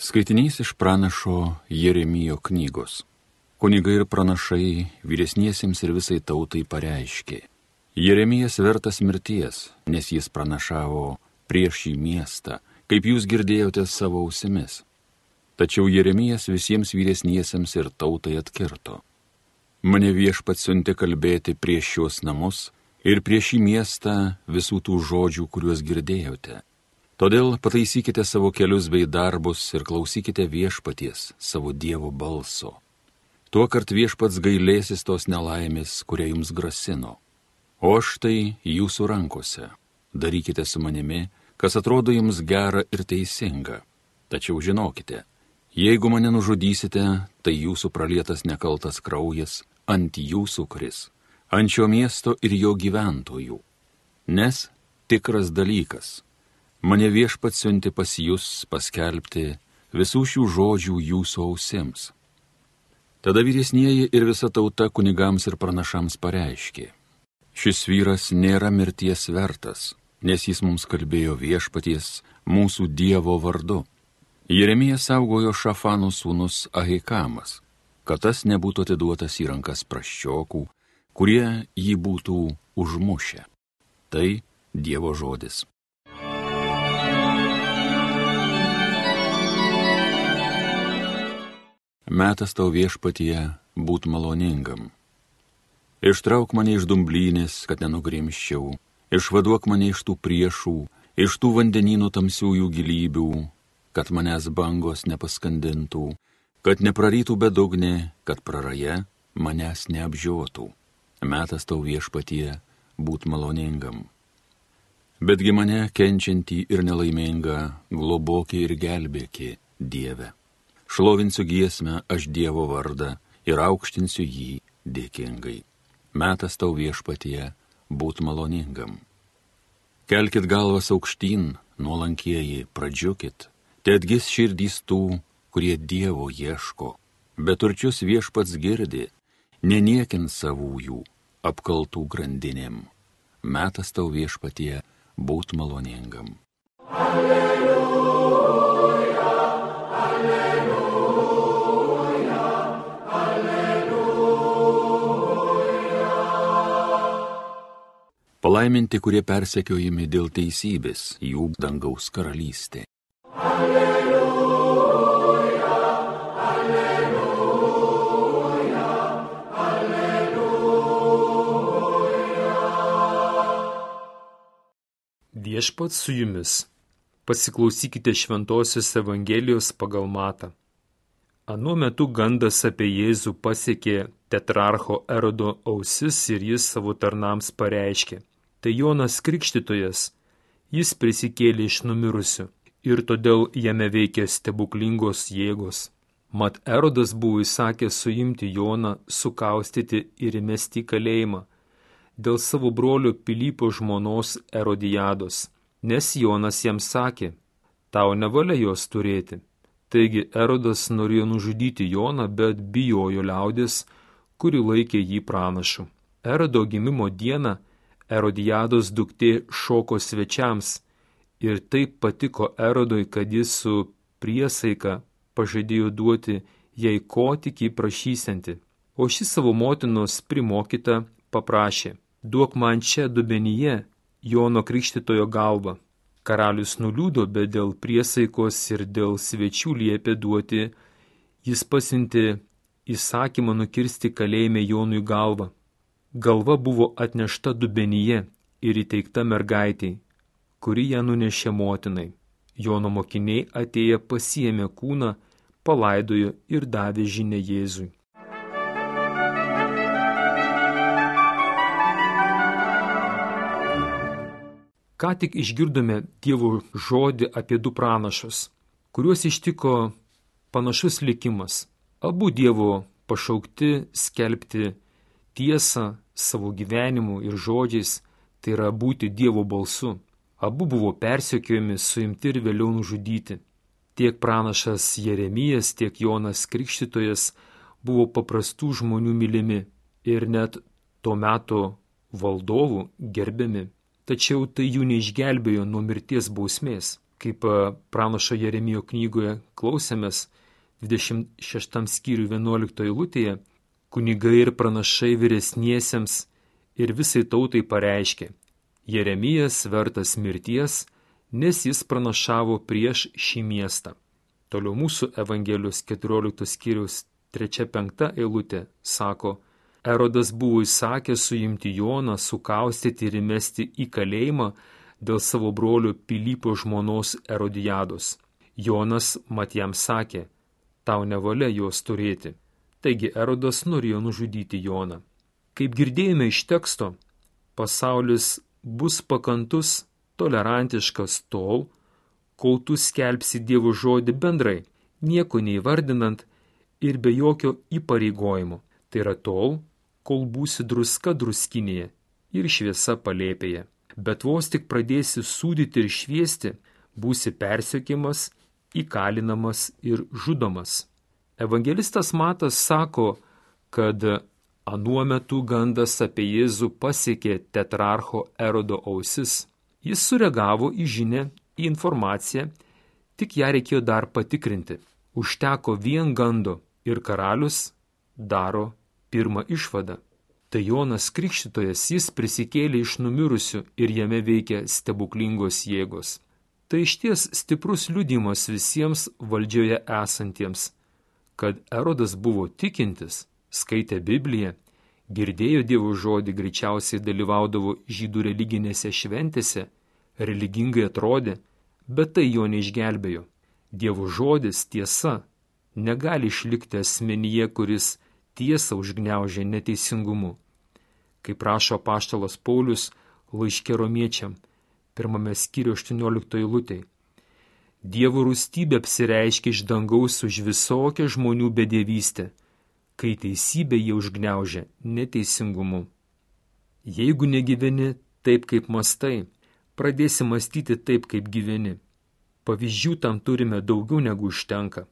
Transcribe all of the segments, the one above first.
Skaitinys iš pranašo Jeremijo knygos. Kunigai ir pranašai vyresniesiems ir visai tautai pareiškė. Jeremijas vertas mirties, nes jis pranašavo prieš šį miestą, kaip jūs girdėjote savo ausimis. Tačiau Jeremijas visiems vyresniesiems ir tautai atkirto. Mane viešpat siunti kalbėti prieš šios namus ir prieš šį miestą visų tų žodžių, kuriuos girdėjote. Todėl pataisykite savo kelius bei darbus ir klausykite viešpaties, savo Dievo balso. Tuo kart viešpats gailėsis tos nelaimės, kurie jums grasino. O štai jūsų rankose. Darykite su manimi, kas atrodo jums gera ir teisinga. Tačiau žinokite, jeigu mane nužudysite, tai jūsų pralietas nekaltas kraujas ant jūsų kris, ant šio miesto ir jo gyventojų. Nes tikras dalykas Mane viešpat siunti pas jūs paskelbti visų šių žodžių jūsų ausims. Tada vyresnieji ir visa tauta kunigams ir pranašams pareiškė. Šis vyras nėra mirties vertas, nes jis mums kalbėjo viešpaties mūsų Dievo vardu. Jeremija saugojo Šafano sūnus Ahikamas, kad tas nebūtų atiduotas į rankas praščiokų, kurie jį būtų užmušę. Tai Dievo žodis. Metas tau viešpatie būt maloningam. Ištrauk mane iš dumblynės, kad nenugrimščiau, išvaduok mane iš tų priešų, iš tų vandenynų tamsiųjų gilybių, kad manęs bangos nepaskandintų, kad neprarytų bedugnė, kad praraja manęs neapžiotų. Metas tau viešpatie būt maloningam. Betgi mane kenčiantį ir nelaimingą globokį ir gelbėki, Dieve. Šlovinsiu giesmę aš Dievo vardą ir aukštinsiu jį dėkingai. Metas tau viešpatie būt maloningam. Kelkit galvas aukštyn, nuolankieji, pradžiukit, te atgis širdys tų, kurie Dievo ieško, bet turčius viešpats girdi, neniekint savųjų, apkaltų grandinėm. Metas tau viešpatie būt maloningam. Alleluja. Palaiminti, kurie persekiojami dėl teisybės, jų dangaus karalystė. Alleluja, alleluja, alleluja. Viešpats su jumis. Pasiklausykite Šventojios Evangelijos pagal matą. Anuo metu gandas apie Jėzų pasiekė tetrarcho erodo ausis ir jis savo tarnams pareiškė tai Jonas Krikštytojas, jis prisikėlė iš numirusių ir todėl jame veikia stebuklingos jėgos. Mat Erodas buvo įsakęs suimti Joną, sukaustyti ir įmesti į kalėjimą dėl savo brolio Pilypo žmonos Erodijados, nes Jonas jam sakė, tau nevalia jos turėti. Taigi Erodas norėjo nužudyti Joną, bet bijojo liaudės, kuri laikė jį pranašu. Erodo gimimo dieną Erodijados duktė šoko svečiams ir taip patiko Erodui, kad jis su priesaika pažadėjo duoti jai ko tik įprašysianti. O ši savo motinos primokyta paprašė, duok man čia dubenyje Jono Krikštitojo galvą. Karalius nuliūdo, bet dėl priesaikos ir dėl svečių liepė duoti, jis pasinti įsakymą nukirsti kalėjime Jonui galvą. Galva buvo atnešta dubenyje ir įteikta mergaitiai, kuri ją nunešė motinai. Jono mokiniai atėję pasiemė kūną, palaidojo ir davė žinę Jėzui. Ką tik išgirdome Dievo žodį apie du pranašus, kuriuos ištiko panašus likimas. Abu Dievo pašaukti skelbti tiesą savo gyvenimu ir žodžiais, tai yra būti Dievo balsu. Abu buvo persekiojami, suimti ir vėliau nužudyti. Tiek pranašas Jeremijas, tiek Jonas Krikštytojas buvo paprastų žmonių mylimi ir net to meto valdovų gerbiami. Tačiau tai jų neišgelbėjo nuo mirties bausmės. kaip e, pranašo Jeremijo knygoje klausėmės 26 skyrių 11 eilutėje, kunigai ir pranašai vyresniesiems ir visai tautai pareiškė, Jeremijas vertas mirties, nes jis pranašavo prieš šį miestą. Toliau mūsų Evangelijos 14 skyrius 3-5 eilutė sako, Erodas buvo įsakęs suimti Joną, sukaustyti ir įmesti į kalėjimą dėl savo brolio Pilypo žmonos Erodijados. Jonas mat jam sakė, tau nevalia juos turėti. Taigi Erodas norėjo nužudyti Joną. Kaip girdėjome iš teksto, pasaulis bus pakantus, tolerantiškas tol, kol tu skelbsi Dievo žodį bendrai, nieko neįvardinant ir be jokio įpareigojimo. Tai yra tol, kol būsi druska druskinėje ir šviesa palėpėje. Bet vos tik pradėsi sūdyti ir šviesti, būsi persiekimas, įkalinamas ir žudomas. Evangelistas Matas sako, kad anuo metu gandas apie Jėzų pasiekė tetrarcho erodo ausis. Jis sureagavo į žinę, į informaciją, tik ją reikėjo dar patikrinti. Užteko vien gando ir karalius daro pirmą išvadą. Tai Jonas Krikščitojas jis prisikėlė iš numirusių ir jame veikia stebuklingos jėgos. Tai išties stiprus liudimas visiems valdžioje esantiems, kad Erodas buvo tikintis, skaitė Bibliją, girdėjo Dievo žodį, greičiausiai dalyvaudavo žydų religinėse šventėse, religingai atrodė, bet tai jo neišgelbėjo. Dievo žodis tiesa negali išlikti asmenyje, kuris tiesą užgneužė neteisingumu. Kaip rašo paštalas Paulius laiškė romiečiam, pirmame skyriu 18 eilutėje. Dievo rūstybė apsireiškia iš dangaus už visokią žmonių bedėvystę, kai teisybė jie užgneužia neteisingumu. Jeigu negyveni taip, kaip mastai, pradėsi mąstyti taip, kaip gyveni. Pavyzdžių tam turime daugiau negu užtenka.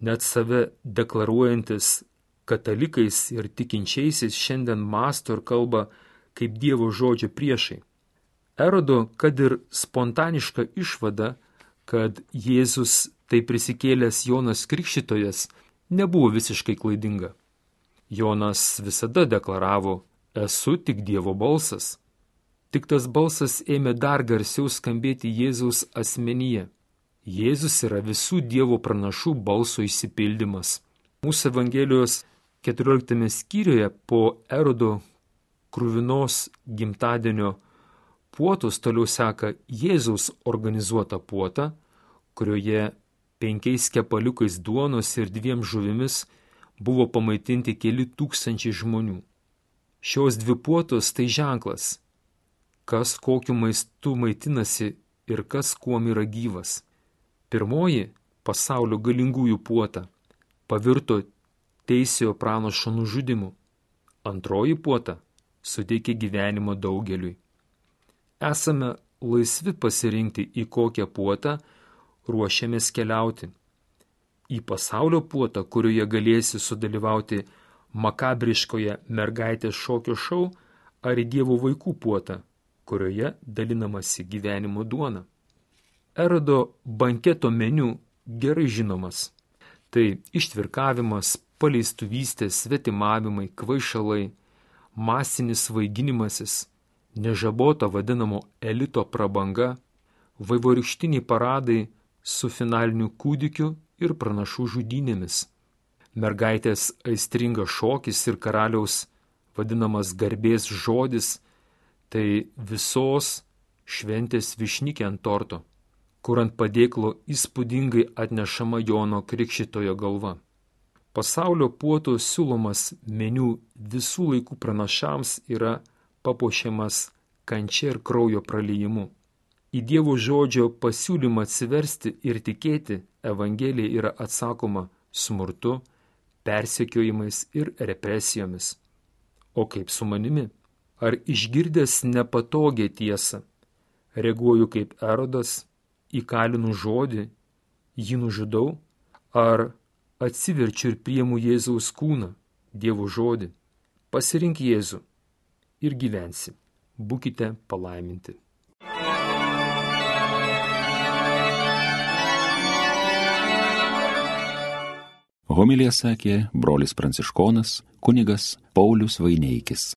Net save deklaruojantis katalikais ir tikinčiaisiais šiandien masto ir kalba kaip Dievo žodžio priešai. Erodo, kad ir spontaniška išvada, kad Jėzus tai prisikėlęs Jonas Krikščitojas, nebuvo visiškai klaidinga. Jonas visada deklaravo, esu tik Dievo balsas. Tik tas balsas ėmė dar garsiau skambėti Jėzaus asmenyje. Jėzus yra visų Dievo pranašų balso išsipildymas. Mūsų Evangelijos 14 skyriuje po erodo krūvinos gimtadienio puotos toliau seka Jėzaus organizuota puota, kurioje penkiais kepaliukais duonos ir dviem žuvimis buvo pamaitinti keli tūkstančiai žmonių. Šios dvi puotos tai ženklas, kas kokiu maistu maitinasi ir kas kuom yra gyvas. Pirmoji pasaulio galingųjų puota pavirto teisėjo pranašo nužudimu. Antroji puota suteikė gyvenimo daugeliui. Esame laisvi pasirinkti, į kokią puotą ruošiamės keliauti. Į pasaulio puotą, kurioje galėsi sudalyvauti makabriškoje mergaitės šokio šou, ar į Dievo vaikų puotą, kurioje dalinamasi gyvenimo duona. Erodo banketo meniu gerai žinomas. Tai ištvirkavimas, paleistuvystės, svetimavimai, kvaišalai, masinis vaiginimasis, nežabota vadinamo elito prabanga, vaivorykštiniai paradai su finaliniu kūdikiu ir pranašų žudynėmis, mergaitės aistringas šokis ir karaliaus vadinamas garbės žodis, tai visos šventės višnikė ant torto, kur ant padėklo įspūdingai atnešama Jono Krikščitojo galva. Pasaulio puoto siūlomas meniu visų laikų pranašams yra papuošiamas kančia ir kraujo pralyjimu. Į Dievo žodžio pasiūlymą atsiversti ir tikėti Evangelija yra atsakoma smurtu, persekiojimais ir represijomis. O kaip su manimi? Ar išgirdęs nepatogią tiesą, reaguoju kaip erodas, įkalinu žodį, jį nužudau, ar atsiverčiu ir priemu Jėzaus kūną, Dievo žodį. Pasirink Jėzų ir gyvensi. Būkite palaiminti. Homilija sakė brolis pranciškonas, kunigas Paulius Vaineikis.